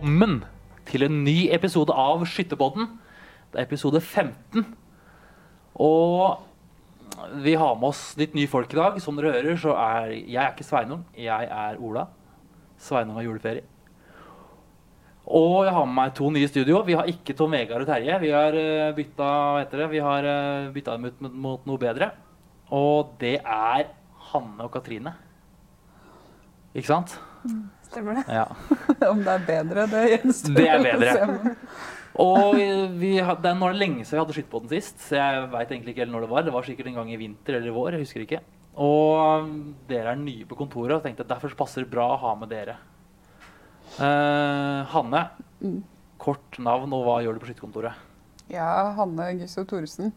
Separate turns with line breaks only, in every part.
velkommen til en ny episode av Skytterpodden. Det er episode 15. Og vi har med oss litt nye folk i dag. Som dere hører, så er jeg er ikke Sveinung. Jeg er Ola. Sveinung har juleferie. Og jeg har med meg to nye i studio. Vi har ikke Tom Vegard og Terje. Vi har uh, bytta, hva heter det? Vi har uh, bytta dem ut mot, noe bedre. Og det er Hanne og Katrine. Ikke sant?
Stemmer det?
Ja.
Om det er bedre, det gjenstår
Det er bedre. Og vi, hadde, det er nå er det lenge siden vi hadde skitt på den sist, så jeg veit egentlig ikke helt når det var. Det var sikkert en gang i vinter eller i vår, jeg husker ikke. Og dere er nye på kontoret, og tenkte at derfor passer det bra å ha med dere. Eh, Hanne,
Mm.
kort navn, og hva gjør du på skytterkontoret?
Er Hanne Gysso Thoresen,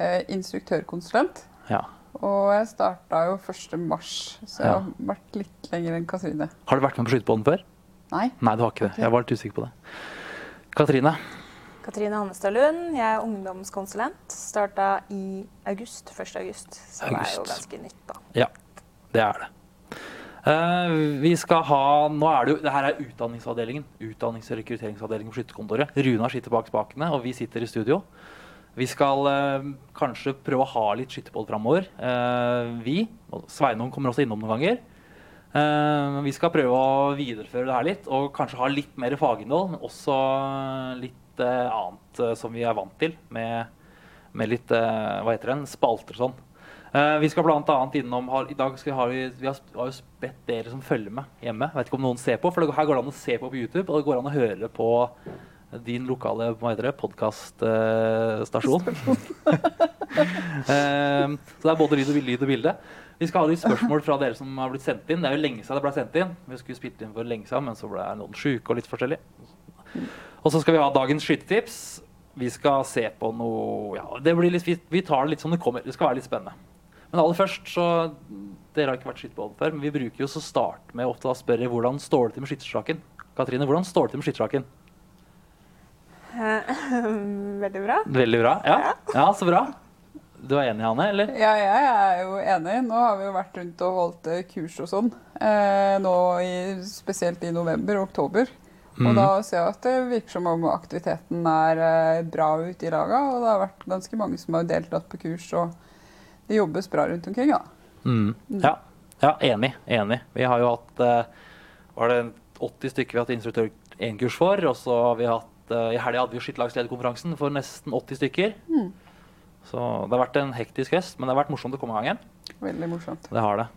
eh, instruktørkonsulent.
Ja.
Og jeg starta jo 1. mars, så jeg
Ja.
har vært litt lenger enn Katrine.
Har du vært med på skytterpodden før?
Nei.
Nei, du har ikke det. Jeg var litt usikker på det. Katrine?
Katrine Hannestad Lund. Jeg er ungdomskonsulent. Starta i august. 1. august. Så det er jo ganske nytt, da.
Ja, det er det. Uh, vi skal ha Nå er det jo Det her er utdanningsavdelingen. Utdannings- og rekrutteringsavdelingen på Skytterkontoret. Runar sitter bak spakene, og vi sitter i studio. Vi skal eh, kanskje prøve å ha litt skytterboll framover. Eh, vi. og Sveinung kommer også innom noen ganger. Eh, vi skal prøve å videreføre det her litt, og kanskje ha litt mer faginnhold, men også litt eh, annet eh, som vi er vant til, med, med litt eh, hva heter den, spalter og sånn. Vi skal blant annet innom har, I dag skal vi ha, vi har, vi har bedt dere som følger med hjemme. Vet ikke om noen ser på, for det, her går det an å se på på YouTube, og det går an å høre på din lokale podkaststasjon. eh, så det er både lyd og, lyd og bilde. Vi skal ha litt spørsmål fra dere som har blitt sendt inn. Det er jo lenge siden det ble sendt inn. Vi skulle spilt inn for lenge siden, men så ble noen syke og litt forskjellig. Og så skal vi ha dagens skytetips. Vi skal se på noe ja, det blir litt, vi, vi tar det litt som det kommer. Det skal være litt spennende. Men aller først så Dere har ikke vært skytterboll før, men vi bruker jo så start med ofte å spørre hvordan står det til med skyttersaken. Katrine, hvordan står det til med skyttersaken?
Eh, Veldig bra.
Veldig bra. Ja, ja så bra. Du er enig, Hanne? eller?
Ja, jeg er jo enig. Nå har vi jo vært rundt og holdt eh, kurs og sånn. Eh, nå i, spesielt i november og oktober. Og da ser jeg at det virker som om aktiviteten er bra ute i laga. Og det har vært ganske mange som har deltatt på kurs, og det jobbes bra rundt omkring. da.
Mm. Ja. ja, enig. Enig. Vi har jo hatt var det 80 stykker vi har hatt instruktør 1-kurs for. Og så har vi hatt eh, I helga hadde vi skytterlagslederkonferansen for nesten 80 stykker.
Mm.
Så det har vært en hektisk høst, men det har vært morsomt å komme i gang igjen.
Veldig morsomt.
Det har det.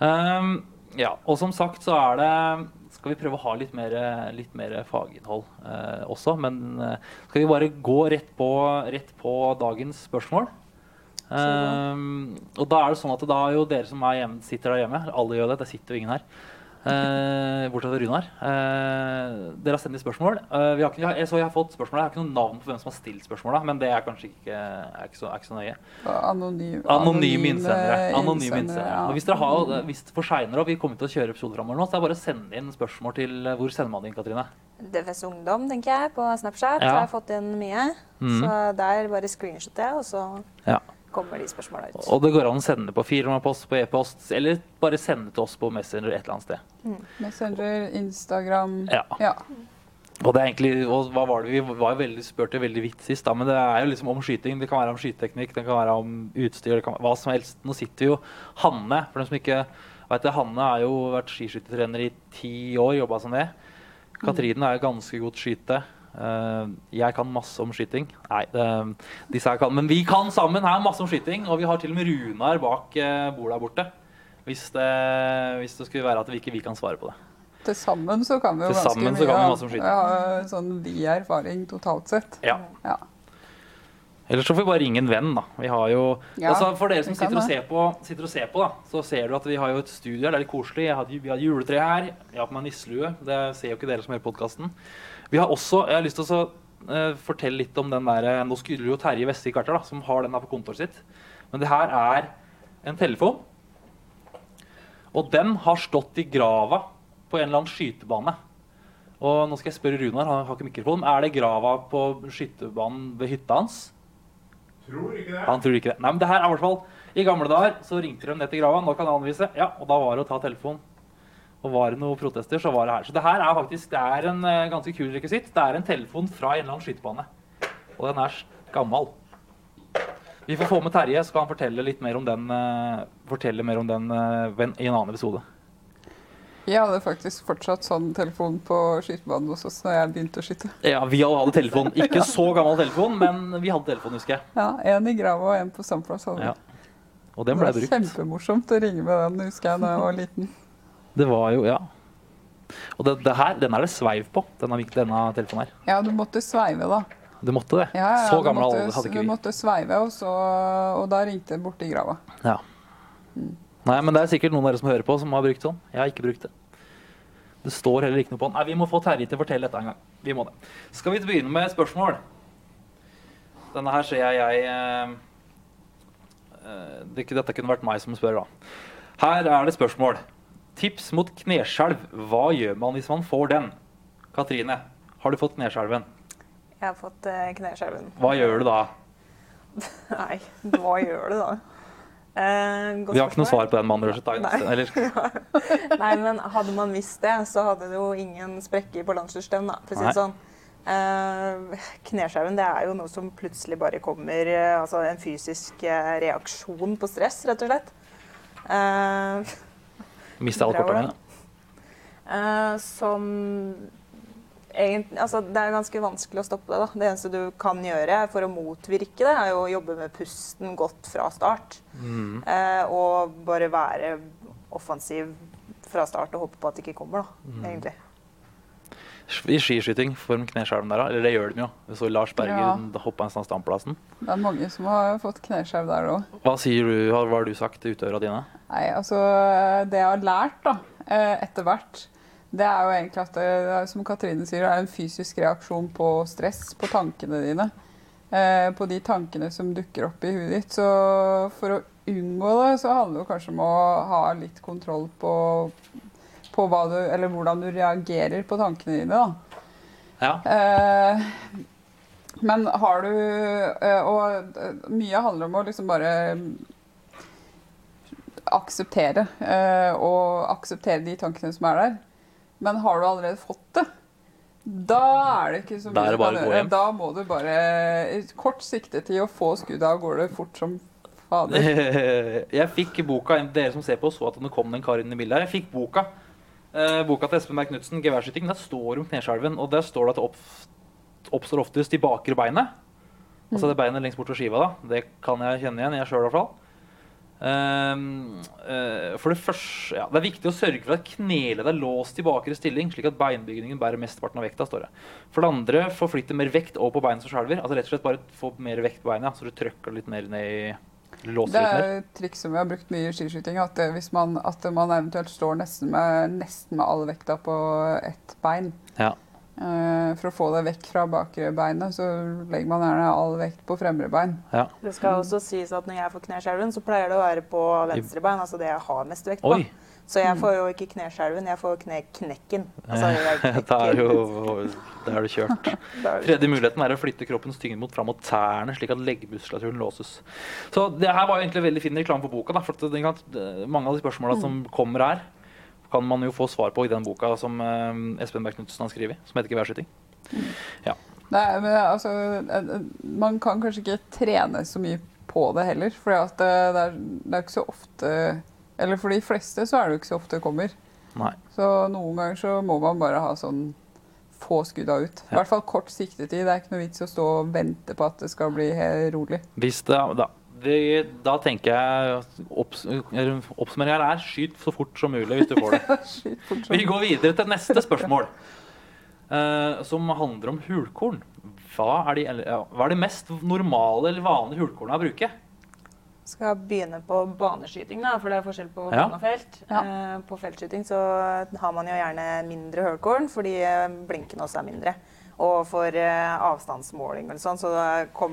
Um, ja, og som sagt så er det Skal vi prøve å ha litt mer, litt mer faginnhold uh, også. Men uh, skal vi bare gå rett på, rett på dagens spørsmål? Um, og da er det sånn at da er jo dere som er hjemme, sitter der hjemme Alle gjør det, det sitter jo ingen her. Uh, bortsett fra Runar. Eh, dere har sendt inn spørsmål. Eh, vi har ikke, jeg, så jeg har fått spørsmål. Jeg har ikke noe navn på hvem som har stilt spørsmåla, men det er kanskje ikke, er ikke, så, er ikke så nøye.
Anonym,
Anonyme innsendere. Anonyme
innsendere, ja.
Og hvis dere har, hvis for seinere og vi kommer til å kjøre episoder framover nå, så er det bare å sende inn spørsmål til eh, Hvor sender man det inn, Katrine?
DFS Ungdom, tenker jeg, på Snapchat.
Ja.
har jeg fått inn mye.
Mm.
Så der bare screenshot jeg, og så
Ja.
Kommer de spørsmåla ut.
Og det går an å sende på firmapost, på e-post, eller bare sende til oss på Messenger et eller annet sted.
Messenger, Instagram
Ja.
ja.
Og det er egentlig, og hva var det vi var jo veldig spurte veldig vidt sist, da, men det er jo liksom om skyting. Det kan være om skyteteknikk, det kan være om utstyr, det kan være hva som helst. Nå sitter jo Hanne, for dem som ikke vet det, Hanne har jo vært skiskyttertrener i ti år, jobba som det. Katrine er jo ganske godt skyte. Eh, jeg kan masse om skyting. Nei, disse her kan, men vi kan sammen her masse om skyting, og vi har til og med Runar bak uh, bordet der borte. Hvis det, hvis det skulle være at vi ikke vi kan svare på det.
Til sammen så kan vi jo ganske mye.
så kan vi masse om skyting.
Har sånn vid erfaring totalt sett.
Ja.
Ja.
Eller så får vi bare ringe en venn, da. Vi har jo,
Ja,
altså for dere som sitter og, ser på, sitter og ser på, da, så ser du at vi har jo et studio her. Det er litt koselig. Hadde, vi har juletre her. Jeg har på meg nisselue. Det ser jo ikke dere som hører podkasten. Vi har også Jeg har lyst til å eh, fortelle litt om den der eh, Nå skulle jo Terje Vestvik vært her, som har den her på kontoret sitt. Men det her er en telefon. Og den har stått i grava på en eller annen skytebane. Og nå skal jeg spørre Runar, han har ikke mikrofon. Er det grava på skytebanen ved hytta hans?
Tror ikke det.
Han tror ikke det. Nei, men det her er i hvert fall I gamle dager så ringte de ned til grava. Nå kan han anvise. Ja, og da var det å ta telefonen. Og var det noen protester, så var det her. Så det her er faktisk det er en eh, ganske kul rekvisitt. Det er en telefon fra en eller annen skytebane. Og den er gammel. Vi får få med Terje, så skal han fortelle litt mer om den, eh, fortelle mer om den eh, i en annen episode.
Jeg hadde faktisk fortsatt sånn telefon på skytebanen hos oss da jeg begynte å skyte.
Ja, vi alle hadde telefon. Ikke så gammel telefon, men vi hadde telefon, husker jeg.
Ja, En i grava og en på hadde vi.
Ja. Og den
Det var
brukt.
kjempemorsomt å ringe med den, husker jeg da jeg var liten.
Det var jo, ja. Og det, det her, den er det sveiv på, denne, denne telefonen her.
Ja, du måtte sveive, da.
Du måtte det.
Ja, ja,
så gammel
måtte,
alder hadde ikke vi.
Du måtte sveive, og, så, og da ringte det borti grava.
Ja. Nei, men det er sikkert noen av dere som hører på, som har brukt sånn. Jeg har ikke brukt det. Det står heller ikke noe på den. Nei, Vi må få Terje til å fortelle dette en gang. Vi må det. Skal vi begynne med spørsmål? Denne her ser jeg jeg eh, eh, det, Dette kunne vært meg som spør, da. Her er det spørsmål. Tips mot kneskjelv. Hva gjør man hvis man får den? Katrine, har du fått kneskjelven?
Jeg har fått eh, kneskjelven.
Hva gjør du da?
Nei, hva gjør du da? Eh,
Vi har ikke noe svar på den,
Nei.
Eller,
Nei, men hadde man visst det, så hadde det jo ingen sprekker på landslagsstevn, da, for å si det sånn. Eh, kneskjelven det er jo noe som plutselig bare kommer Altså en fysisk reaksjon på stress, rett og slett.
Miste alle
Bra,
mine.
Uh, som egentlig Altså, det er ganske vanskelig å stoppe det. da. Det eneste du kan gjøre for å motvirke det, er jo å jobbe med pusten godt fra start.
Mm.
Uh, og bare være offensiv fra start og håpe på at det ikke kommer, da,
Mm.
egentlig.
I skiskyting får de kneskjelven der, da. Eller det gjør de jo. Vi så Lars Berger
Ja.
hoppe en sånn standplassen.
Det er mange som har fått kneskjelv der òg.
Hva sier du, hva har du sagt til utøverne dine?
Nei, altså Det jeg har lært da, eh, etter hvert, det er jo egentlig at det, det som Katrine sier, det er en fysisk reaksjon på stress på tankene dine. Eh, på de tankene som dukker opp i huet ditt. Så for å unngå det, så handler det kanskje om å ha litt kontroll på, på hva du, eller hvordan du reagerer på tankene dine. da.
Ja.
Eh, men har du eh, Og eh, mye handler om å liksom bare akseptere. eh, og akseptere de tankene som er der. Men har du allerede fått det, da er det ikke så mye du kan
å gå
gjøre. Da må du bare Kort siktetid å få skuddet av gårde fort som fader.
Jeg fikk boka, dere som ser på så at det kom en kar inn i bildet her. Jeg fikk boka. Eh, boka til Espen Berg Knutsen, 'Geværskyting'. Der står om kneskjelven, og der står det at det opp, oppstår oftest i bakre beinet. Altså det beinet lengst bort fra skiva. da. Det kan jeg kjenne igjen, jeg sjøl i hvert fall. Um, uh, for det første, ja, Det er viktig å sørge for at kneleddet er låst i bakre stilling, slik at beinbygningen bærer mesteparten av vekta. står det. For det andre, forflytte mer vekt over på beinet som skjelver. Altså rett og slett bare få mer vekt på beinet, så du trykker litt mer ned i
Det er et triks som vi har brukt mye i skiskyting. At, hvis man, at man eventuelt står nesten med, nesten med all vekta på ett bein.
Ja.
Eh, for å få det vekk fra bakre beinet, så legger man gjerne all vekt på fremre bein.
ja.
Det skal også sies at når jeg får kneskjelven, så pleier det å være på venstre bein, altså det jeg har mest vekt på.
Oi!
Så jeg får jo ikke kneskjelven, jeg får kneknekken. Altså, jeg
Da er, jo, da er du kjørt. Tredje muligheten er å flytte kroppens tyngde mot fram mot tærne, slik at leggmuskulaturen låses. Så det her var jo egentlig veldig fin reklame for boka. Da, for det- mange av de spørsmåla som kommer her, kan man jo få svar på i den boka som eh, Espen Berg Knutsen har skrevet, som heter 'Geværskyting'.
Nei, men altså, eh, man kan kanskje ikke trene så mye på det heller. For det, det, er, det er ikke så ofte Eller for de fleste så er det jo ikke så ofte det kommer.
Nei.
Så noen ganger så må man bare ha sånn få skudda ut. I
Ja.
hvert fall kort siktetid. Det er ikke noe vits å stå og vente på at det skal bli helt rolig.
Hvis det, da, det, da tenker jeg opps, Oppsummeringa er skyt så fort som mulig hvis du får det. Vi går videre til neste spørsmål, uh, som handler om hulkorn. Hva er, de, hva er det mest normale eller vanlige hulkornene å bruke?
Skal begynne på baneskyting, da, for det er forskjell på
Ja.
bane og felt.
Ja.
Eh, på feltskyting så har man jo gjerne mindre hølkorn, fordi blinken også er mindre. Og for eh, avstandsmåling og sånn, så,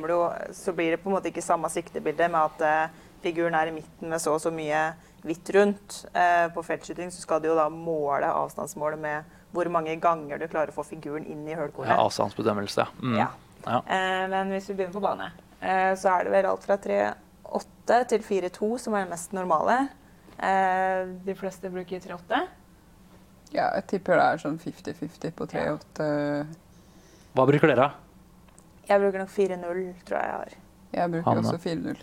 jo, så blir det på en måte ikke samme siktebilde med at eh, figuren er i midten med så og så mye hvitt rundt. Eh, på feltskyting så skal du jo da måle avstandsmålet med hvor mange ganger du klarer å få figuren inn i hølkornet.
Ja, avstandsbedømmelse, ja. Mm.
Ja.
Ja.
Eh, men hvis vi begynner på bane, eh, så er det vel alt fra 3-8 til 4-2 som er det mest normale. Eh, de fleste bruker 3-8.
Ja, jeg tipper det er sånn 50-50 på 3-8.
Hva bruker dere? da?
Jeg bruker nok 4-0, tror jeg jeg har.
Jeg bruker
Hanne?
også 4-0.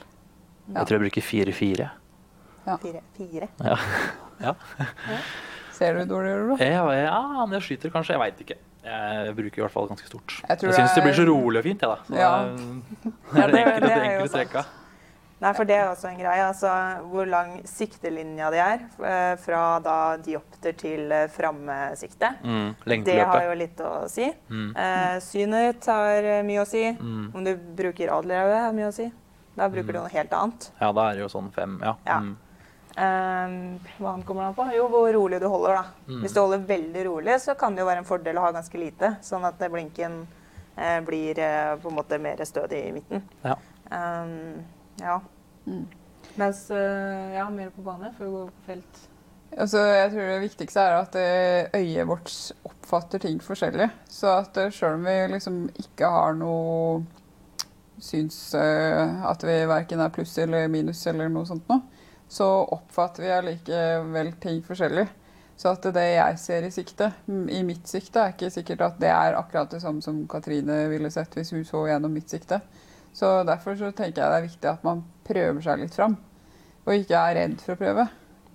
Ja.
Jeg tror jeg bruker 4-4.
Ja.
4.
Ja.
Ser du dårligere, da?
Ja, ja, men jeg skyter kanskje. Jeg veit ikke. Jeg bruker i hvert fall ganske stort.
Jeg
Jeg, syns det
det
blir så rolig og fint, jeg, da. Så
Ja.
det er det
det-
enkle,
det
det
er
enkle.
Nei, for det er også en greie. Altså, hvor lang siktelinja de er eh, fra da diopter til eh, framsikte.
Mm.
Det har jo litt å si.
Mm.
Eh, synet har eh, mye å si.
Mm.
Om du bruker adlerauge, har mye å si. Da bruker du
Mm.
noe helt annet.
Ja, da er det jo sånn fem. Ja.
Ja.
Mm.
Eh, hva kommer det an på? Jo, hvor rolig du holder. da.
Mm.
Hvis du holder veldig rolig, så kan det jo være en fordel å ha ganske lite, sånn at blinken eh, blir eh, på en måte mer stødig i midten.
Ja.
Um, ja.
Mm.
Mens eh, ja, mer på bane for å gå på felt.
Altså, jeg tror det viktigste er at eh, øyet vårt oppfatter ting forskjellig. Så at sjøl selv om vi liksom ikke har noe syns eh, at vi verken er pluss eller minus eller noe sånt noe, så oppfatter vi allikevel ting forskjellig. Så at det jeg ser i sikte, i mitt sikte, er ikke sikkert at det er akkurat det samme som Katrine ville sett hvis hun så gjennom mitt sikte. Så derfor så tenker jeg det er viktig at man prøver seg litt fram, og ikke er redd for å prøve.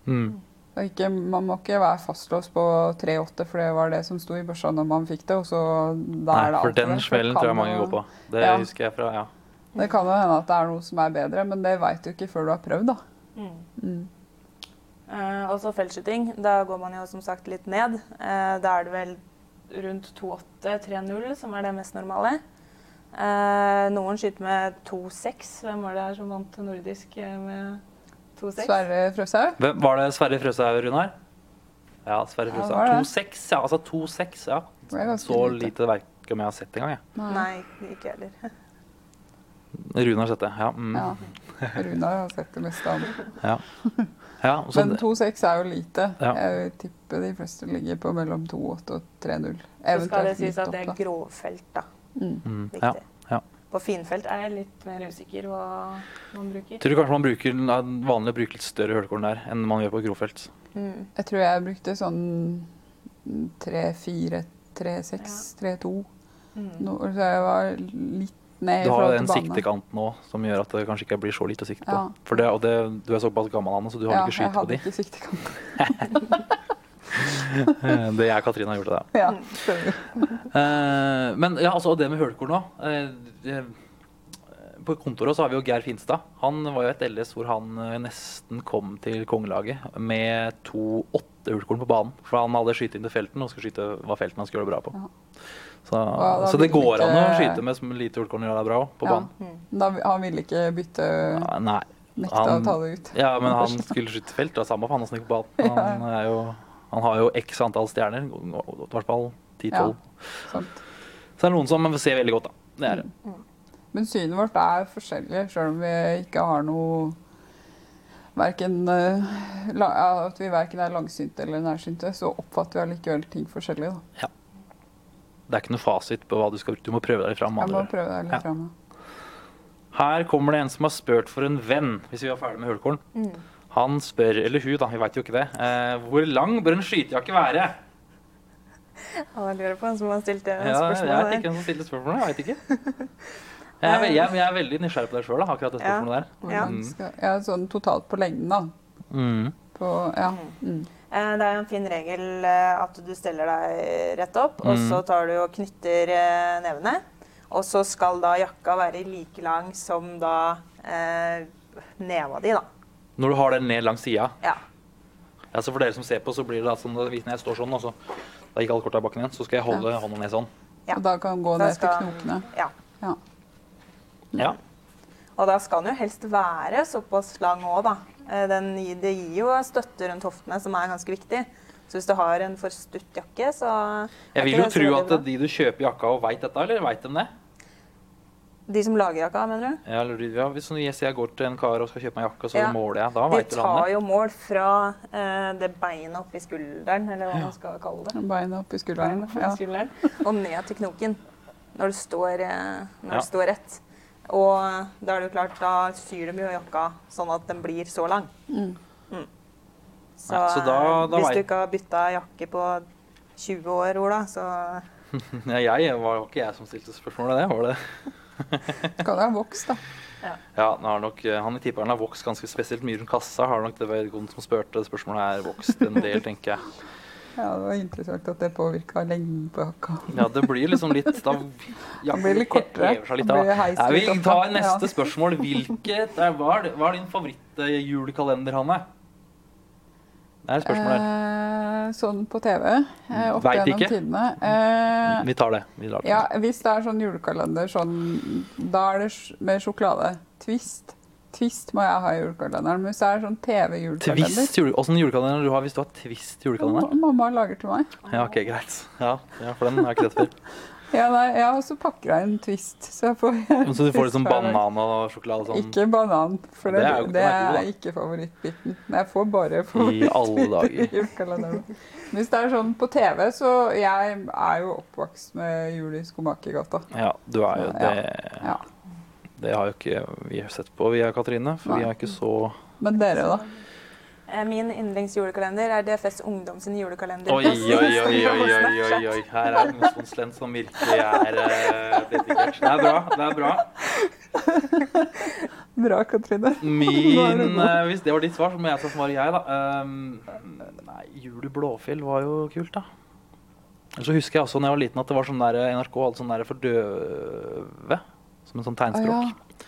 Mm.
Ikke, man må ikke være fastlåst på 3-8, for det var det som sto i børsa når man fikk det. og så der
Nei,
er det
for
alt
den. Smellen tror jeg mange går på. Det
Ja.
husker jeg fra, ja.
Det kan jo hende at det er noe som er bedre, men det veit du ikke før du har prøvd. da.
Mm.
Mm.
Uh, og så feltskyting. Da går man jo som sagt litt ned. Uh, da er det vel rundt 2,8-3,0 som er det mest normale. Eh, noen skyter med 2-6. Hvem var det her som vant nordisk med 2-6?
Sverre Frøshaug?
Var det Sverre Frøshaug, Runar? Ja, Sverre
Ja,
Frøshaug.
Ja,
2-6, ja. Altså 2-6, ja. Så
lite.
verk om jeg har sett engang, jeg.
Nei, ikke heller.
Runar har sett det, ja. Mm.
Ja. Runar har sett det meste av det.
ja. ja så
Men 2-6 er jo lite.
Ja.
Jeg vil tippe de fleste ligger på mellom 2-8 og 3-0.
Så skal det sies at det er
gråfelt, da. Mm.
mm, ja. ja.
På finfelt er jeg litt mer usikker hva man bruker.
Tror du kanskje man bruker er vanlig å bruke litt større hølkorn der enn man gjør på grovfelt?
Mm.
Jeg tror jeg brukte sånn 3-4, 3-6, 3-2.
Mm.
Så jeg var litt ned i
Du har jo
forhold
den
til bane.
siktekanten nå som gjør at det kanskje ikke blir så lite å sikte på.
Ja.
For det, og det, du er såpass gammel, Anne, så du har
ja,
ikke skyte på de.
Ja, jeg hadde ikke siktekant.
det jeg og Katrine har gjort det, da.
Ja, stemmer.
Eh, men ja, altså det med hølkorn nå. eh, på kontoret så har vi jo Geir Finstad. Han var jo et LS hvor han eh, nesten kom til kongelaget med to åtte hulkorn på banen. For han hadde skyting til felten og skulle skyte hva felten han skulle gjøre det bra på.
Ja.
Så,
ja,
så det
går
går an å skyte med som lite hulkorn gjør deg det bra på
Ja.
banen.
Mm.
Da, han ville ikke bytte
Ja, nei.
Nekta å ta det ut.
Ja, men han skulle skyte felt. Det var samme for han som gikk på banen. Han, er jo, han har jo x antall stjerner. I hvert fall 10-12.
Ja,
Så det er noen som ser veldig godt, da. Det er det.
Men synet vårt er forskjellig, selv om vi ikke har noe Verken eh, ja, At vi verken er langsynte eller nærsynte, så oppfatter vi allikevel ting forskjellig. Da.
Det er ikke noe fasit på hva du skal bruke. Du må prøve deg fram.
Jeg må prøve deg litt
Ja.
fram.
Her kommer det en som har spurt for en venn, hvis vi var ferdig med hølkorn.
Mm.
Han spør, eller hun, da, vi veit jo ikke det, eh, hvor lang bør en skytejakke være?
Han lurer på hvem som har stilt det
Ja, jeg vet ikke hvem som stilte spørsmålet, jeg veit ikke. Jeg er, jeg, jeg er veldig nysgjerrig på det sjøl, akkurat det spørsmålet der.
Ja.
Mm. ja, sånn totalt på lengden, da.
Mm.
På, ja. Mm.
Eh, Det er jo en fin regel eh, at du steller deg rett opp, og
Mm.
så tar du og knytter eh, nevene. Og så skal da jakka være like lang som da eh, neva di, da.
Når du har den ned langs sida,
Ja.
altså for dere som ser på, så blir det da sånn at hvis jeg står sånn, og så da gikk alle korta i bakken igjen, så skal jeg holde hånda ned sånn.
Ja.
Og da kan gå
Da
ned til knokene.
ja.
Ja.
Ja.
Og da skal den jo helst være såpass lang òg, da. Eh, Den, det gir jo støtte rundt hoftene, som er ganske viktig. Så hvis du har en for stutt jakke, så
Jeg vil jo tro at de du kjøper jakka og veit dette, eller veit de det?
De som lager jakka, mener du?
Ja, eller, ja, hvis jeg sier jeg går til en kar og skal kjøpe meg jakke, så
Ja.
måler jeg, da
De
du landet. De
tar jo mål fra eh, det beinet oppi skulderen, eller hva man skal kalle det.
Beinet opp i skulderen.
Oppi
Ja.
skulderen, og ned til knoken når du står, eh, når
Ja.
du står rett. Og da er det jo klart, da syr de jo jakka sånn at den blir så lang.
Mm.
Så,
Nei, så da-
eh,
da
hvis du ikke har bytta jakke på 20 år, Ola, så
Ja, jeg var jo ikke jeg som stilte spørsmålet, det var det.
Kan det ha vokst, da.
Ja, ja har nok, eh, Han i tipperen har vokst ganske spesielt mye rundt kassa. Har nok det vedkommende som spurte spørsmålet her vokst en del, tenker jeg.
Ja, Det var interessant at det påvirka lengden på jakka.
Ja, det blir liksom litt da, ja,
Det blir litt kortere.
seg litt,
Det
da. Nei, vi tar neste
Ja.
spørsmål. Hvilket er, hva, er, hva er din favorittjulekalender, Hanne? Det er et spørsmål der.
Eh, sånn på TV. Eh, opp
Vet ikke.
tidene. Eh,
Vi tar det. Vi tar det.
ja, hvis det er sånn julekalender, sånn, da er det med sjokolade. Twist. Twist må jeg ha i julekalenderen. Men hvis det er sånn TV-julekalender
Twist jule, Åssen julekalender du har hvis du har Twist julekalender?
Mamma lager til meg.
Ja, ok, greit. Ja, ja for den har jeg ikke sett før.
Ja, nei, ja, og så pakker jeg en Twist. Så, jeg får,
Så du får liksom banan og sjokolade sånn
Ikke banan, for det,
det er jo-
det
er god,
er ikke favorittbiten. Men Jeg får bare
i
favoritt
alle dager.
julekalenderen. Hvis det er sånn på TV, så jeg er jo oppvokst med Jul i Skomakergata.
Ja, du er jo det.
Ja.
Det har jo ikke vi sett på, vi er Katrine. For vi
Nei.
er ikke så
Men dere, da?
Eh, Min yndlingsjulekalender er DFS Ungdom sin julekalender.
Oi, oi, oi, oi, oi, oi, oi. Her er Mosmonslent som virkelig er uh. Det er bra. det er bra.
Bra, Katrine.
Min,
det
eh, Hvis det var ditt svar, så må jeg ta svaret jeg, da. Um, nei, Jul i Blåfjell var jo kult, da. Så husker jeg også når jeg var liten at det var sånn der NRK hadde sånn der for døve. Som en sånn tegnspråk.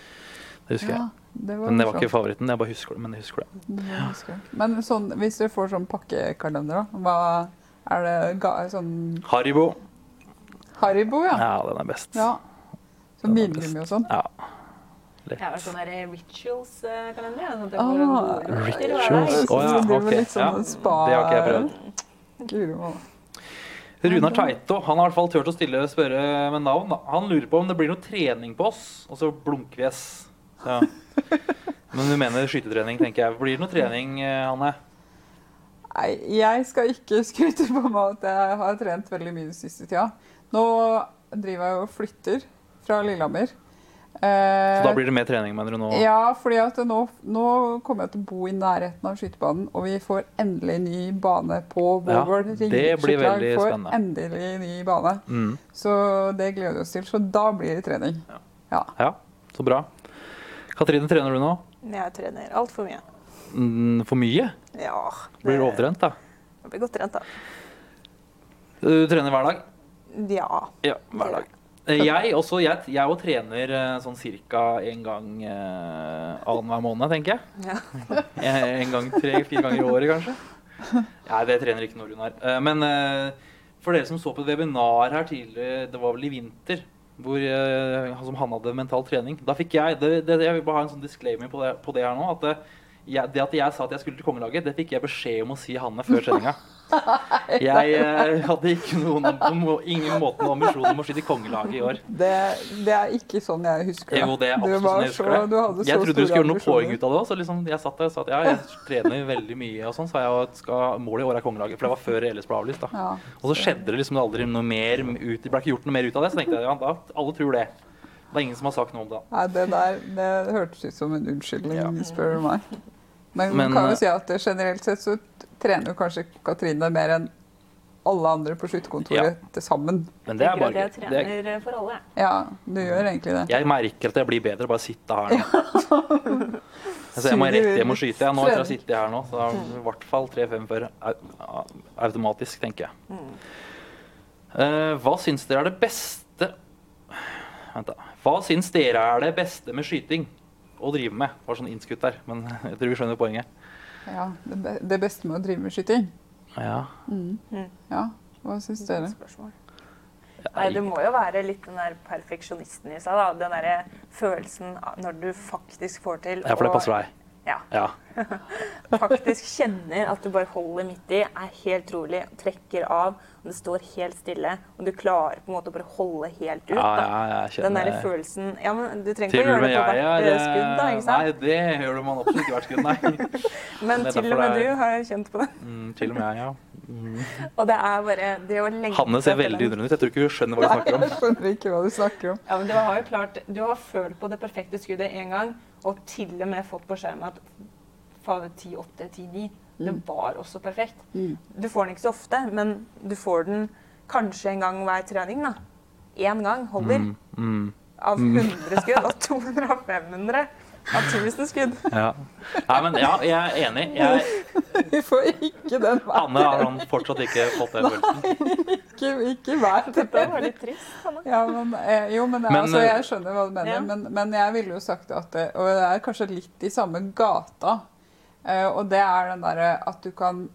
Det husker
Ja,
jeg.
Det var
Men det var ikke favoritten. Jeg bare husker det. Men jeg husker det.
Det husker. Men sånn, hvis du får sånn pakkekalender, da? Hva er det ga, sånn
Haribo.
Haribo, ja?
Ja, den er best.
ja. Sånn vingummi og sånn?
Ja.
Det er vel sånn der rituals-kalender. Sånn
Ah,
og
rituals. Å
oh, ja,
ok.
litt sånn
Ja,
spa...
det har ikke jeg prøvd.
Guri.
Runar Teito han har i hvert fall turt å stille spørre med navn. Han lurer på om det blir noe trening på oss, og så blunker vi S. Ja. Men du mener skytetrening, tenker jeg. Blir det noe trening, eh, Hanne?
Nei, jeg skal ikke skryte på meg at jeg har trent veldig mye den siste tida. Nå driver jeg og flytter fra Lillehammer. Eh,
Så da blir det mer trening, mener du nå?
Ja, fordi nå, nå kommer jeg til å bo i nærheten av skytebanen, og vi får endelig ny bane på
Ja, det blir veldig
får
spennende.
endelig ny bane.
Mm.
Så det gleder vi oss til. Så da blir det trening. Ja.
Ja, så bra. Katrine, trener du nå?
Jeg trener altfor mye.
Mm, for mye?
Ja.
Blir du overtrent, da?
Jeg blir godt trent, da.
Du trener hver dag?
Ja.
Ja, hver dag. Eh, Jeg også, jeg, jeg også trener eh, sånn ca. en gang eh, annenhver måned, tenker jeg.
ja.
Eh, En gang tre-fire ganger i året, kanskje. Nei, det trener ikke Norunar. Men for dere som så på et webinar her tidligere, det var vel i vinter, hvor eh, som han hadde mental trening, da fikk jeg det, det, Jeg vil bare ha en sånn disclaimer på det, på det her nå. at det, jeg, det at jeg sa at jeg skulle til kongelaget, det fikk jeg beskjed om å si Hanne før treninga. Jeg eh, hadde ikke noen, noen, ingen måte noen ambisjon om å skyte kongelaget i år.
Det, det er ikke sånn jeg husker det.
Jo, det er absolutt sånn jeg husker
så-
det. Jeg trodde du skulle gjøre noe poeng ut av det òg, så liksom jeg satt der og sa at ja, jeg trener veldig mye og sånn, sa jeg at skal, målet i år er kongelaget. For det var før LS ble avlyst, da.
Ja.
Og så skjedde det liksom aldri noe mer ut, det ble ikke gjort noe mer ut av det. Så tenkte jeg ja, da, alle tror det. Det er ingen som har sagt noe om det.
Nei, det der det hørtes ut som en unnskyldning,
Ja.
spør du meg. Men,
Men,
man kan
eh,
jo si at generelt sett så trener jo kanskje Katrine mer enn alle andre på skytterkontoret til sammen.
Men det er bare
jeg
trener Det er,
for alle.
Ja, du gjør egentlig det.
jeg merker at jeg blir bedre bare å sitte her nå. Altså, jeg må rett hjem og skyte. Jeg, nå etter å ha sittet her nå, så i hvert fall 3-5-4 automatisk, tenker jeg. Uh, hva syns dere er det beste Vent, da. Hva syns dere er det beste med skyting å drive med? Det var sånn innskutt der, men jeg tror vi skjønner poenget.
Ja, det, be det beste med å drive med skyting.
Ja.
Ja, hva syns dere?
Nei, det må jo være litt den der perfeksjonisten i seg. da. Den der følelsen når du faktisk får til
ja, for det passer deg.
Ja,
Ja.
faktisk kjenner at du bare holder midt i, er helt rolig, trekker av, og det står helt stille, og du klarer på en måte å bare holde helt ut.
Ja,
da.
ja, jeg kjenner...
Den der følelsen Ja, men du trenger ikke å gjøre det på hvert
er
eh, skudd, da, ikke sant?
Nei, det gjør man absolutt ikke hvert skudd, nei.
Men til og med
er...
du har kjent på det.
Mm, til og med jeg, ja. Mm.
Og det er bare det å legge
Hanne ser veldig undrende ut. Jeg tror ikke hun skjønner hva du snakker om.
Nei, Jeg skjønner ikke hva du snakker om.
Ja, men du har jo klart Du har følt på det perfekte skuddet én gang, og til og med fått på skjermen at fader 10-8, 10-9. Det
Mm.
var også perfekt.
Mm.
Du får den ikke så ofte, men du får den kanskje en gang hver trening. da. Én gang holder.
Mm, mm,
Av 100 skudd og 200 av 500 1000 skudd.
ja. Nei, men ja, jeg er enig. Jeg,
Vi får ikke den veien.
Anne har han fortsatt ikke fått den følelsen.
Ikke, ikke vær
Det var litt trist. Anne.
Ja, men, eh, jo, men,
Men,
altså,
eh,
jeg skjønner hva du mener.
Ja.
Men, men jeg ville jo sagt at det, Og det er kanskje litt i samme gata. eh, og det er den derre at du kan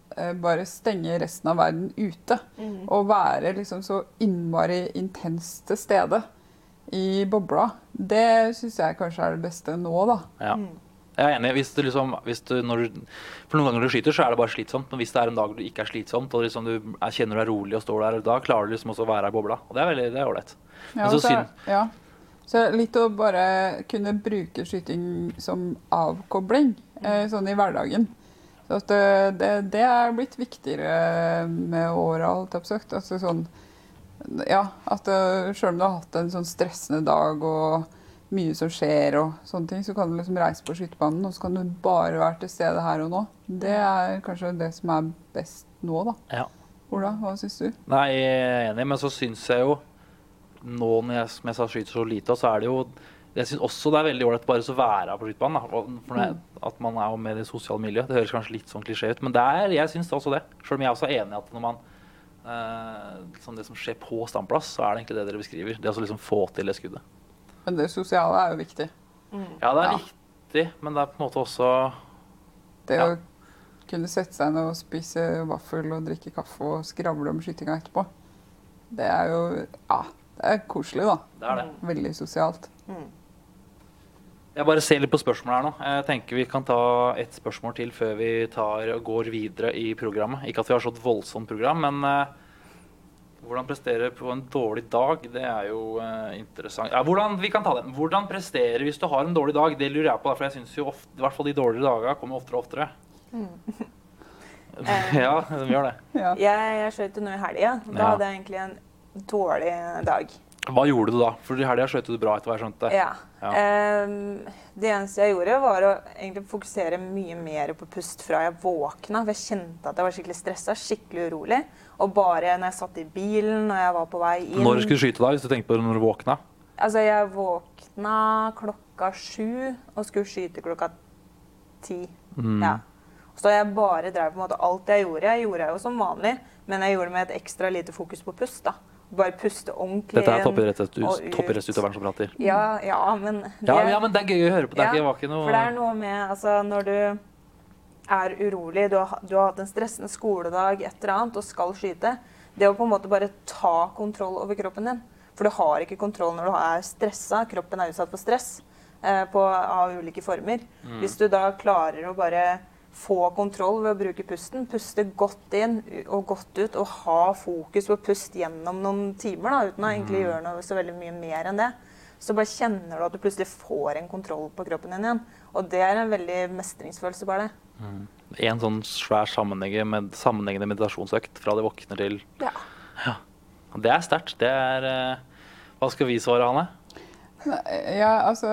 bare stenge resten av verden ute.
Mm.
Og være liksom så innmari intenst til stede i bobla. Det syns jeg kanskje er det beste nå, da.
Ja. Jeg er enig. Hvis du liksom, hvis du, når du, for noen ganger når du skyter, så er det bare slitsomt. Men hvis det er en dag du ikke er slitsomt, og liksom du er, kjenner du er rolig og står der, da klarer du liksom også å være i bobla. Og det er veldig det er ålreit.
Ja,
så
så, ja. så litt å bare kunne bruke skyting som avkobling, eh, sånn i hverdagen. Så at det, det, det er blitt viktigere med åra, alt sagt. Altså sånn, ja, at sjøl om du har hatt en sånn stressende dag og mye som skjer og sånne ting, så kan du liksom reise på skytebanen, og så kan du bare være til stede her og nå. Det er kanskje det som er best nå, da.
Ja.
Ola, hva syns du?
Nei, jeg er enig, men så syns jeg jo nå når jeg, som jeg sa, skyter så lite, så er det jo Jeg syns også det er veldig ålreit bare så være på skytebanen. da, det, at man er jo med i det sosiale miljøet. Det høres kanskje litt sånn klisjé ut, men det er, jeg syns også det. Selv om jeg også er enig i at når man eh, liksom Det som skjer på standplass, så er det egentlig det dere beskriver. Det å liksom få til det skuddet.
Men det sosiale er jo viktig.
Ja, det er
Ja.
viktig, men det er på en måte også
Det
Ja.
å kunne sette seg ned og spise vaffel og drikke kaffe og skravle om skytinga etterpå, det er jo Ja, det er koselig, da.
Det er det.
Veldig sosialt.
Jeg bare ser litt på spørsmålet her nå. Jeg tenker Vi kan ta ett spørsmål til før vi tar går videre i programmet. Ikke at vi har så et voldsomt program, men uh, hvordan prestere på en dårlig dag, det er jo uh, interessant. Ja, hvordan, vi kan ta den. Hvordan prestere hvis du har en dårlig dag? Det lurer jeg på, da, for jeg syns jo ofte, i hvert fall de dårligere dagene kommer oftere og oftere. ja, de gjør det.
Ja.
Jeg, jeg skjøt noe i helga. Da
Ja.
hadde jeg egentlig en dårlig dag.
Hva gjorde du da? For i helga skøyt du bra, etter hva jeg skjønte.
Ja.
Ja.
Um, det eneste jeg gjorde, var å fokusere mye mer på pust fra jeg våkna. For jeg kjente at jeg var skikkelig stressa, skikkelig urolig. Og bare når jeg satt i bilen, når jeg var på vei inn
Når skulle du skyte da, hvis du tenkte på det når du våkna?
Altså, jeg våkna klokka sju og skulle skyte klokka ti.
Mm.
Ja. Så jeg bare drev på en måte alt jeg gjorde. Jeg gjorde jeg jo som vanlig, men jeg gjorde det med et ekstra lite fokus på pust. da. Bare puste ordentlig
Dette er toppidrettsutøveren som prater.
Ja, ja, men det,
Ja, ja, men det er gøy å høre på. Det,
Ja,
var ikke noe
For det er noe med altså, når du er urolig, du har, du har hatt en stressende skoledag, et eller annet, og skal skyte Det å på en måte bare ta kontroll over kroppen din. For du har ikke kontroll når du er stressa. Kroppen er utsatt for stress eh, på, av ulike former.
Mm.
Hvis du da klarer å bare få kontroll ved å bruke pusten, puste godt inn og godt ut, og ha fokus på pust gjennom noen timer, da, uten å egentlig
Mm.
gjøre noe så veldig mye mer enn det, så bare kjenner du at du plutselig får en kontroll på kroppen din igjen. Og det er en veldig mestringsfølelse, bare det.
En sånn svær sammenhengende, med, sammenhengende meditasjonsøkt fra de våkner til
Ja.
Det er sterkt. Det er eh, Hva skal vi svare, Hanne?
Ja, altså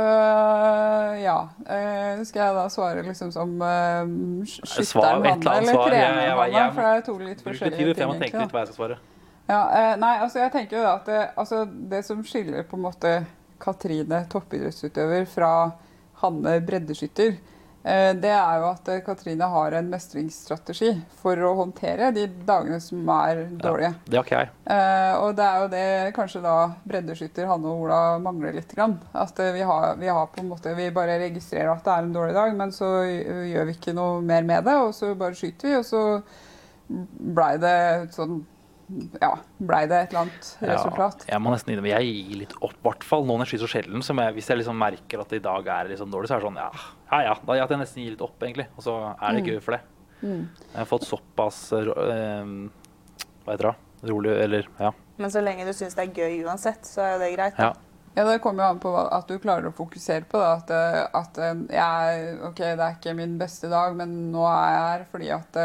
Ja. Eh, skal jeg da svare liksom som uh, skytteren
et eller jeg-
For det er to litt forskjellige
for jeg
ting,
må tenke
egentlig.
litt hva jeg skal svare.
Ja, eh, nei, altså jeg tenker jo da at det, altså det som skiller på en måte Katrine, toppidrettsutøver, fra Hanne, breddeskytter, eh, det er jo at eh, Katrine har en mestringsstrategi for å håndtere de dagene som er dårlige.
Det har ikke jeg.
Eh, og det er jo det kanskje da breddeskytter Hanne og Ola mangler litt. Grann. At eh, vi, har, vi har på en måte, vi bare registrerer at det er en dårlig dag, men så eh, gjør vi ikke noe mer med det, og så bare skyter vi, og så blei det sånn Ja, blei det et eller annet resultat.
Ja, jeg må nesten innrømme, jeg gir litt opp, i hvert fall nå når jeg skyter så sjelden. som jeg, hvis jeg liksom merker at det i dag er liksom dårlig, så er det sånn ja, ja, ja. Da gir jeg nesten gir litt opp, egentlig. Og så er det
Mm.
gøy for det.
Mm.
Jeg har fått såpass eh, Hva heter det? Rolig Eller ja.
Men så lenge du syns det er gøy uansett, så er jo det greit.
ja.
Ja, Det kommer jo an på at du klarer å fokusere på det. At, eh, at eh, jeg, ok, det er ikke min beste dag, men nå er jeg her fordi at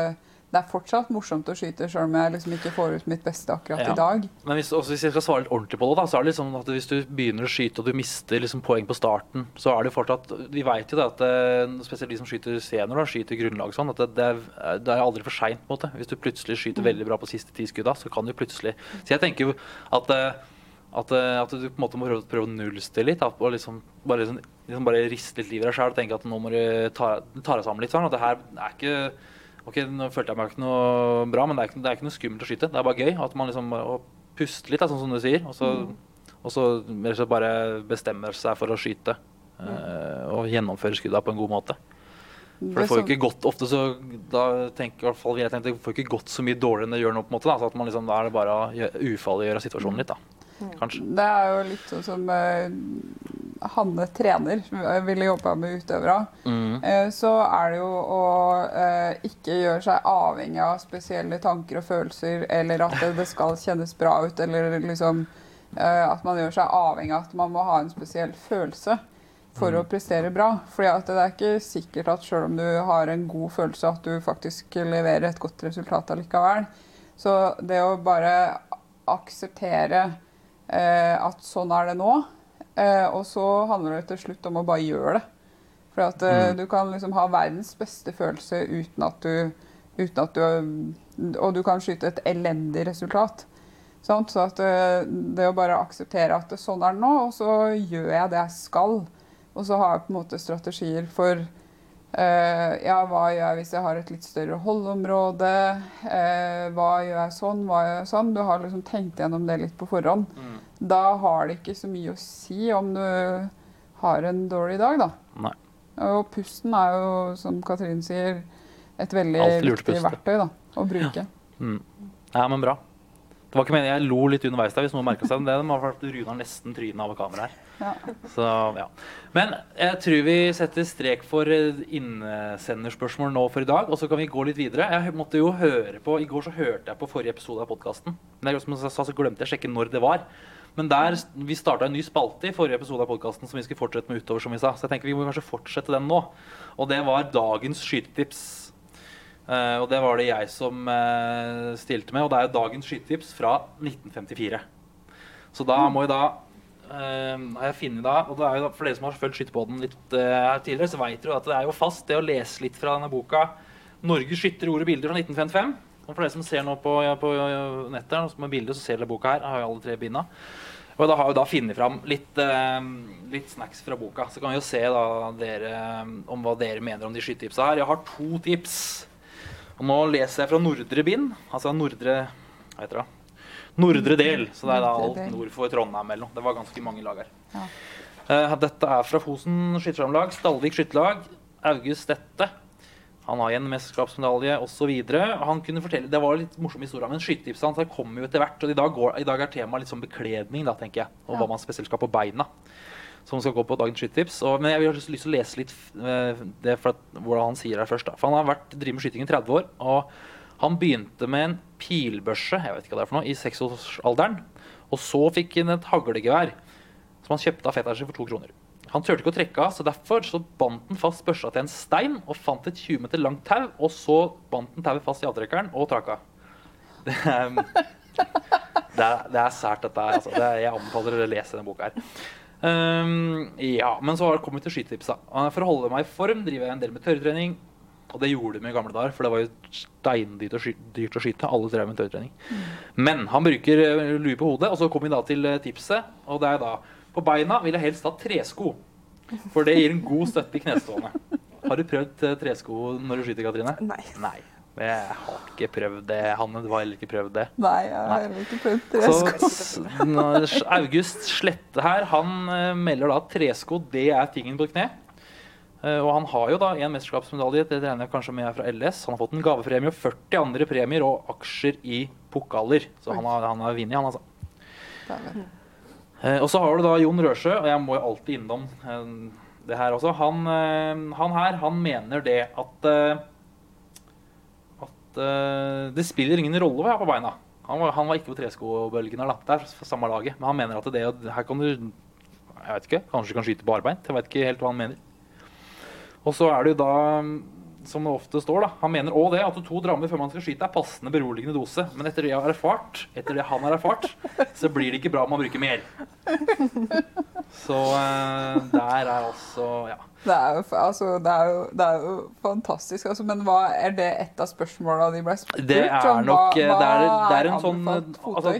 det er fortsatt morsomt å skyte, sjøl om jeg liksom ikke får ut mitt beste akkurat
Ja.
i dag.
Men hvis, også hvis jeg skal svare litt ordentlig på det, da, så er det liksom at hvis du begynner å skyte og du mister liksom poeng på starten, så er det fortsatt Vi vet jo det at eh, spesielt de som skyter senior, da, skyter grunnlag sånn, at det, det, er, det er aldri for seint. Hvis du plutselig skyter veldig bra på siste ti skudda, så kan du plutselig Så jeg tenker at eh, at, eh, at du på en måte må prøve, prøve å nullstille litt. da, Og liksom bare, liksom, liksom bare riste litt liv i deg sjøl og tenke at nå må du ta, ta deg sammen litt. sånn, at det her er ikke Ok, nå følte jeg meg ikke noe bra, men det er ikke, det er ikke noe skummelt å skyte. Det er bare gøy. At man liksom å puste litt, da, sånn som du sier. Og så, og så og bare bestemmer seg for å skyte. Mm. og gjennomføre skudda på en god måte. For det får jo ikke gått ofte så Da tenker i hvert fall jeg tenkte, det får ikke gått så mye dårligere enn det gjør nå. på en måte da, så at man liksom, Da er det bare å gjø- ufarliggjøre situasjonen litt, da. Kanskje.
Det er jo litt sånn som uh, Hanne trener ville jobba med utøvere.
Mm.
Uh, så er det jo å uh, ikke gjøre seg avhengig av spesielle tanker og følelser, eller at det, skal kjennes bra ut, eller liksom at man gjør seg avhengig av at man må ha en spesiell følelse for å prestere bra. Fordi det er ikke sikkert at selv om du har en god følelse, at du faktisk leverer et godt resultat allikevel. Så det å bare akseptere at sånn er det nå, eh, og så handler det til slutt om å bare gjøre det. For at eh,
Mm.
du kan liksom ha verdens beste følelse uten at du, uten at du Og du kan skyte et elendig resultat. Sant? Så at eh, det å bare akseptere at sånn er det nå, og så gjør jeg det jeg skal. Og så har jeg på en måte strategier for eh, ja, hva gjør jeg hvis jeg har et litt større holdeområde? Eh, hva gjør jeg sånn? Hva gjør jeg sånn? Du har liksom tenkt gjennom det litt på forhånd.
Mm.
Da har det ikke så mye å si om du har en dårlig dag, da.
Nei.
Og pusten er jo, som Katrin sier, et veldig viktig verktøy da, å bruke.
Mm. Ja, men bra. Det var ikke meningen, Jeg lo litt underveis der, hvis noen merka seg det. Fordi Runar nesten trynet av kameraet her. Så, ja. Men jeg tror vi setter strek for eh, innsenderspørsmål nå for i dag. Og så kan vi gå litt videre. Jeg måtte jo høre på, I går så hørte jeg på forrige episode av podkasten. Som jeg sa, så glemte jeg å sjekke når det var. Men der, vi starta en ny spalte i forrige episode av podkasten som vi skulle fortsette med utover. som vi sa. Så jeg tenker vi må kanskje fortsette den nå. Og det var dagens skytetips. Uh, og det var det jeg som uh, stilte med. Og det er jo dagens skytetips fra 1954. Så da må jeg da har jeg funnet da, og det er jo For dere som har fulgt Skytterpodden litt uh, tidligere, så vet dere at det er jo fast det å lese litt fra denne boka 'Norges skytter, ord og bilder' fra 1955. Og for dere som ser nå på, på nettet har bilder, så ser dere boka her. Jeg har jo alle tre binda. Og da har vi da funnet fram litt, uh, litt snacks fra boka. Så kan vi jo se da dere, eh, om hva dere mener om de skyttertipsa her. Jeg har to tips. Og nå leser jeg fra nordre bind. Altså nordre Hva heter det? Nordre del. Så det er da alt nord for Trondheim eller noe. Det var ganske mange lag her.
Ja.
Uh, dette er fra Fosen skyttersamlag, Stalvik skytterlag, August Dette. Han har igjen mesterskapsmedalje osv. Han kunne fortelle, Det var litt morsom historie, men skytetipset hans kommer jo etter hvert. og I dag, går, i dag er temaet litt sånn bekledning, da, tenker jeg. Og hva man spesielt skal på beina. Som skal gå på dagens skytetips. Men jeg vil ha lyst til å lese litt eh, det for at, hvordan han sier det først. Da. For han har vært, driver med skyting i 30 år. og han begynte med en pilbørse jeg vet ikke hva det er for noe, i seksårsalderen. Og så fikk han et haglegevær som han kjøpte av fetteren sin for to kroner. Han turte ikke å trekke av, så derfor så bandt han fast børsa til en stein og fant et 20 meter langt tau, og så bandt han tauet fast i avtrekkeren og trakk av. Det det er, det er sært, dette her. Altså. Det jeg anbefaler dere å lese denne boka her. Um, ja, men så har det kommet til skytetipsa. Uh, For å holde meg i form driver jeg en del med tørrtrening. Og det gjorde de i gamle dager, for det var jo steindyrt å skyte. Dyrt å skyte. Alle drev med tørrtrening. Men han bruker eh, lue på hodet, og så kommer vi da til eh, tipset. Og det er da På beina vil jeg helst ha tresko, for det gir en god støtte i knestående. Har du prøvd eh, tresko når du skyter, Katrine?
Nei.
Nei. Jeg har ikke prøvd det. Hanne, du har heller ikke prøvd det.
Nei, jeg har heller ikke prøvd tresko.
Så August Slette her, han melder da at tresko det er tingen på kne. Eh, og han har jo da en mesterskapsmedalje, det regner jeg kanskje med er fra LS. Han har fått en gavepremie og 40 andre premier og aksjer i pokaler. Så han har, han har vunnet, han altså. Eh, og så har du da Jon Røsjø, og jeg må jo alltid innom eh, det her også. Han, han her, han mener det at at det spiller ingen rolle hva jeg har på beina. Han var, han var ikke på treskobølgen her, da. Det er samme laget. Men han mener at det her kan du Jeg vet ikke, kanskje du kan skyte på barbeint. Jeg vet ikke helt hva han mener. Og så er det jo da som det ofte står, da. Han mener òg det at to drammer før man skal skyte, er passende beroligende dose. Men etter det jeg har erfart, etter det han har erfart, så blir det ikke bra om man bruker mer. Så eh, der er altså Ja.
Det er jo, altså, det er jo, det er jo fantastisk. Altså, men hva er det et av spørsmåla de ble spurt?
Det er nok
Hva-
Det er, det er en sånn altså?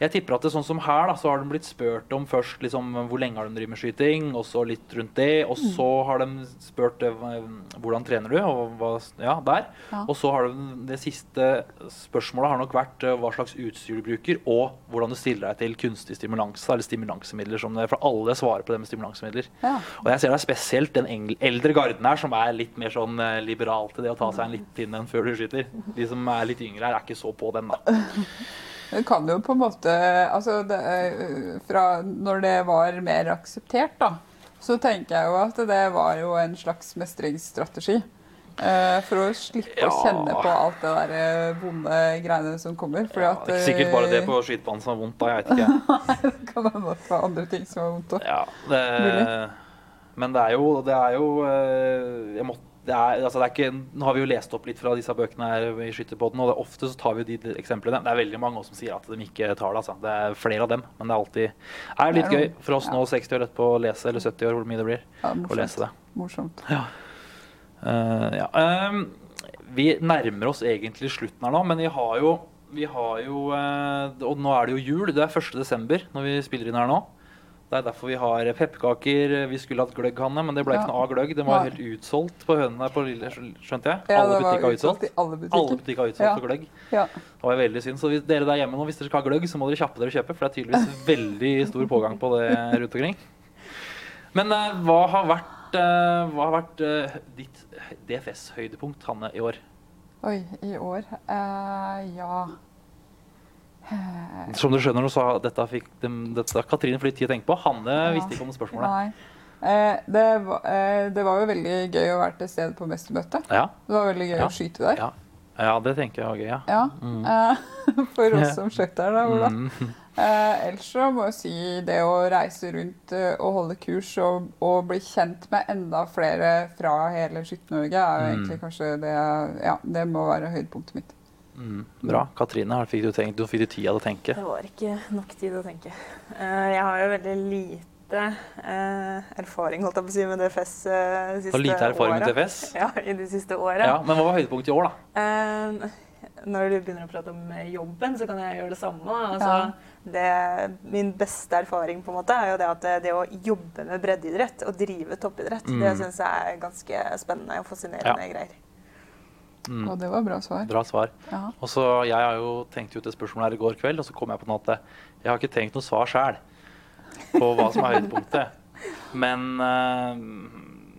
Jeg tipper at det er sånn som her, da, så har de blitt spurt om først liksom, hvor lenge har de drevet med skyting, og så litt rundt det. Og så har de spurt eh, hvordan trener du, og hva Ja, der.
Ja.
Og så har de det siste spørsmålet har nok vært eh, hva slags utstyr du bruker, og hvordan du stiller deg til kunstig stimulans, eller stimulansemidler, som det For alle svarer på det med stimulansemidler.
Ja.
Og jeg ser det er spesielt den eldre garden her, som er litt mer sånn eh, liberal til det å ta seg en litt inn enn før du skyter. De som er litt yngre her, er ikke så på den, da.
Det kan jo på en måte Altså, det, er- fra når det var mer akseptert, da, så tenker jeg jo at det var jo en slags mestringsstrategi. Eh, for å slippe å kjenne på alt det der eh, vonde greiene som kommer.
Ja, det er ikke sikkert bare det
eh,
på skytebanen som er vondt, da. Jeg vet ikke.
det kan være det for andre ting som er vondt òg.
Ja, det, men det er jo Det er jo eh, jeg måtte, det er, altså det er ikke, Nå har vi jo lest opp litt fra disse bøkene her i Skytterpodden, og det, ofte så tar vi jo de eksemplene. Det er veldig mange som sier at de ikke tar det. altså. Det er flere av dem, men det er alltid er litt gøy for oss nå 60 år etterpå å lese, eller 70 år, hvor mye det blir,
Ja,
å lese det.
morsomt.
Eh, ja. ehm, vi nærmer oss egentlig slutten her nå, men vi har jo, vi har jo uh, Og nå er det jo jul. Det er 1. desember når vi spiller inn her nå. Det er derfor vi har pepperkaker. Vi skulle hatt gløgg, Hanne, men det ble
Ja.
ikke noe av gløgg. Den var
Nei.
helt utsolgt på Hønene på Lille, skjønte jeg.
Ja,
alle
var
butikker har
utsolgt
Alle
i alle butikker.
var har utsolgt
Ja.
for gløgg.
Ja.
Det var veldig synd. Så hvis dere der hjemme nå, hvis dere skal ha gløgg, så må dere kjappe dere å kjøpe, for det er tydeligvis veldig stor pågang på det rundt omkring. Men uh, hva har vært, uh, hva har vært uh, ditt DFS-høydepunkt, Hanne, i år?
Oi, i år Ja.
Som du skjønner, så har dette fikk de, dette Katrine for litt tid å tenke på. Hanne
Ja.
visste ikke om spørsmålet.
Eh, det, var, eh, det var jo veldig gøy å være til stede på mestermøtet.
Ja,
Det var veldig gøy
Ja.
å skyte der.
ja. ja, det tenker jeg var gøy, ja. Mm.
eh, For oss som skjøt der, da, Ola.
Mm.
Eh, ellers så må jeg si det å reise rundt eh, og holde kurs og, og bli kjent med enda flere fra hele Skytt-Norge er jo
Mm.
egentlig kanskje det Ja, det må være høydepunktet mitt.
Mm. Bra. Katrine, fikk du, tenkt, du fikk du tid til å tenke.
Det var ikke nok tid å tenke. Eh, jeg har jo veldig lite eh, erfaring holdt jeg på å si, med DFS uh, de siste
Og lite erfaring med. DFS.
Ja, i de siste åra.
Ja, men hva var høydepunktet i år, da?
Eh, når du begynner å prate om eh, jobben, så kan jeg gjøre det samme. Altså,
Ja.
det, min beste erfaring på en måte er jo det at det, det å jobbe med breddeidrett og drive toppidrett,
Mm.
det syns jeg er ganske spennende og fascinerende greier.
Mm.
Og det var bra svar.
Bra svar.
Ja.
Og så, Jeg har jo tenkt ut det spørsmålet her i går kveld, og så kom jeg på noe at jeg har ikke tenkt noe svar sjøl på hva som er høydepunktet. Men uh,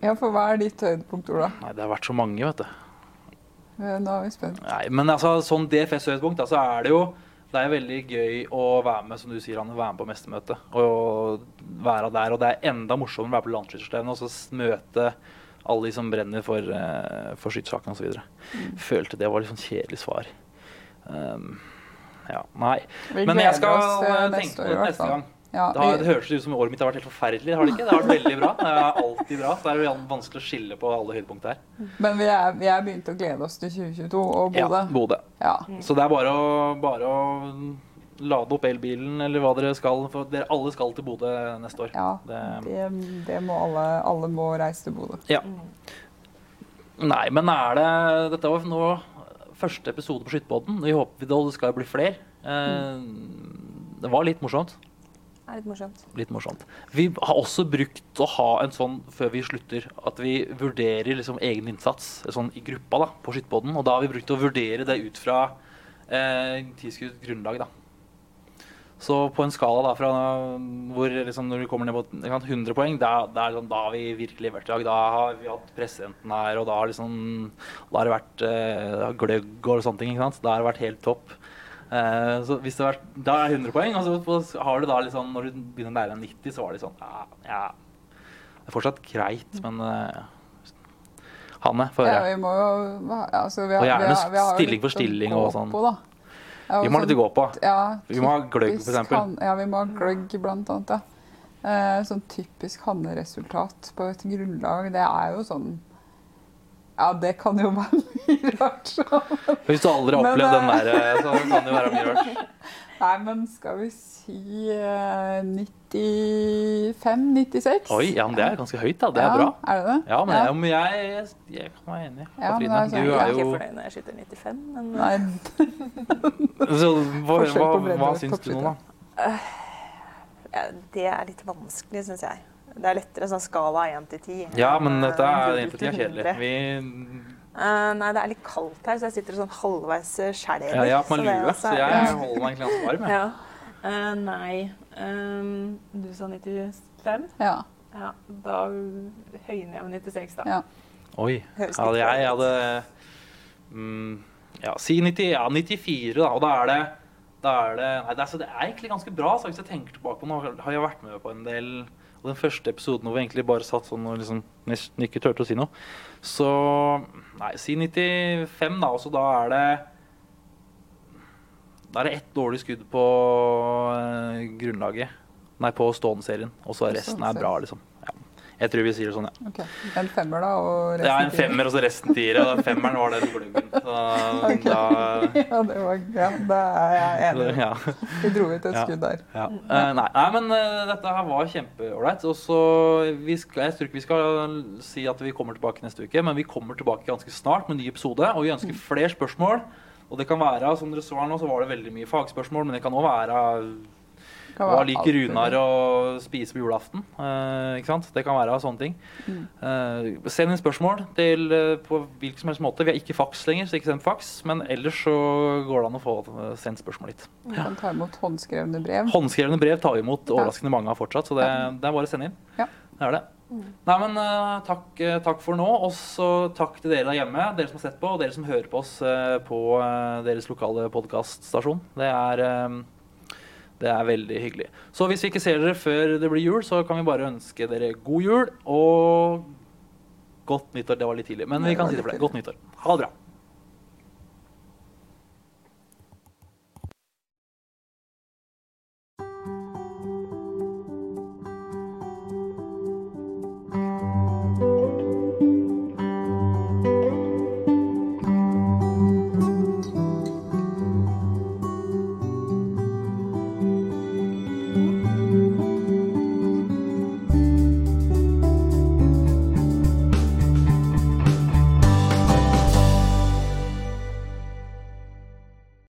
ja, for hva er ditt høydepunkt, Ola?
Nei, det har vært så mange, vet du.
Da Nå er vi spent.
Nei, men altså, sånn DFS-høydepunkt, så så er det jo det er veldig gøy å være med som du sier, Anne, være med på mestermøtet. Og være der. Og det er enda morsommere å være på landsskytterstevnet og så møte alle de som brenner for, uh, for skytesaken osv.
Mm.
Følte det var litt sånn kjedelig svar. Um, ja, nei.
Vi
Men jeg skal
oss, eh,
tenke på det neste gang.
Ja,
Det, har, det høres ut som året mitt har vært helt forferdelig. Har det ikke? Det har vært veldig bra. Det er alltid bra. Så det er jo vanskelig å skille på alle høydepunkter her.
Men vi er, vi er begynt å glede oss til 2022 og Bodø.
Ja, Bodø.
Ja.
Så det er bare å, bare å lade opp elbilen, eller hva dere skal. For dere alle skal til Bodø neste år.
ja.
Det,
Det, det må alle, alle må reise til Bodø.
ja. Nei, men er det Dette var nå første episode på Skytterpodden. Vi håper det skal bli flere. Eh, det var litt morsomt.
Det er litt morsomt.
Litt morsomt. Vi har også brukt å ha en sånn før vi slutter, at vi vurderer liksom egen innsats sånn i gruppa da, på Skytterpodden. Og da har vi brukt å vurdere det ut fra eh, tilskudd grunnlag, da. Så på en skala da, fra hvor liksom, når vi kommer ned på 100 poeng, da, da, er sånn, da har vi virkelig levert i dag. Da har vi hatt presidenten her, og da har, liksom, da har det vært eh, gløgg og sånne ting. Ikke sant? Da har det vært helt topp. Eh, så hvis det har vært, Da er det 100 poeng, og så har du da liksom, når du begynner å lære deg 90, så var det sånn ja, ja. Det er fortsatt greit, men eh, Hanne, få
Ja, vi må jo altså, vi har,
Og gjerne
vi har, vi har
stilling for stilling og sånn.
På, da.
Vi må ha litt å gå på.
Ja,
Vi må ha gløgg, eksempel.
Ja, vi må ha gløgg, blant annet. Ja. Eh, sånn typisk Hanne-resultat på et grunnlag, det er jo sånn Ja, det kan jo være mye rart.
Hvis du aldri har
Men,
opplevd den
eh,
der, så kan det jo være mye rart.
Nei, men skal vi si eh, 95-96?
Oi, ja, men det er ganske høyt, da. Det er
ja,
bra.
Er det det?
Ja, men jeg, men jeg, jeg kan være enig.
Ja,
Katrine,
det er sånn-
du
Jeg
er
er ikke
jo
fornøyd når jeg skyter 95, men
Nei,
så, hva, hva, hva syns du nå, da?
ja, det er litt vanskelig, syns jeg. Det er lettere sånn skala 1 til 10.
Ja, men dette er egentlig tida kjedelig. Vi,
Uh, nei, det er litt kaldt her, så jeg sitter sånn halvveis skjelver.
ja, jeg har på meg
så er
lue, så jeg holder meg egentlig ganske varm.
Ja. Uh, nei ehm, Du sa 95?
ja.
Ja, da høyner jeg med 96, da.
ja.
Oi.
Hadde
Ja, jeg hadde mm, Ja, si 90, ja, 94, da. Og da er det da er det, nei, det, er, så det er egentlig ganske bra. Så hvis jeg tenker tilbake på Nå har jeg vært med på en del Og den første episoden hvor vi egentlig bare satt sånn og liksom nesten ikke turte å si noe. Så Nei, si 95, da. Og så da er det Da er det ett dårlig skudd på eh, grunnlaget. Nei, på stående-serien. Og så resten er bra, liksom. Ja. Jeg tror vi sier det sånn, ja.
Okay. En femmer, da? Og resten
Ja, en femmer og så resten tiere. Og femmeren var den gluggen. Okay.
Ok.
da
Ja, det var, ja, da er jeg enig.
ja,
Vi dro ut et skudd der.
ja. Uh, nei, nei, men uh, dette her var kjempeålreit. Og så Jeg tror ikke vi skal si at vi kommer tilbake neste uke, men vi kommer tilbake ganske snart med en ny episode. Og vi ønsker flere spørsmål. Og det kan være, som dere så her nå, så var det veldig mye fagspørsmål, men det kan òg være Hva liker. Runar å spise på julaften? Eh, ikke sant? Det kan være sånne ting.
Mm.
Eh, send inn spørsmål til, eh, på hvilken som helst måte. Vi har ikke faks lenger, så ikke send faks. Men ellers så går det an å få eh, sendt spørsmål litt.
Vi kan ta imot håndskrevne brev.
Håndskrevne brev tar vi imot overraskende mange av fortsatt, så det, det er bare å sende inn.
Ja.
Det er det. Nei, men eh, takk, eh, takk for nå. Og så takk til dere der hjemme, dere som har sett på, og dere som hører på oss eh, på deres lokale podkaststasjon. Det det er veldig hyggelig. Så hvis vi ikke ser dere før det blir jul, så kan vi bare ønske dere god jul og godt nyttår. Det var litt tidlig, men vi kan si det for deg. Godt nyttår. Ha det bra.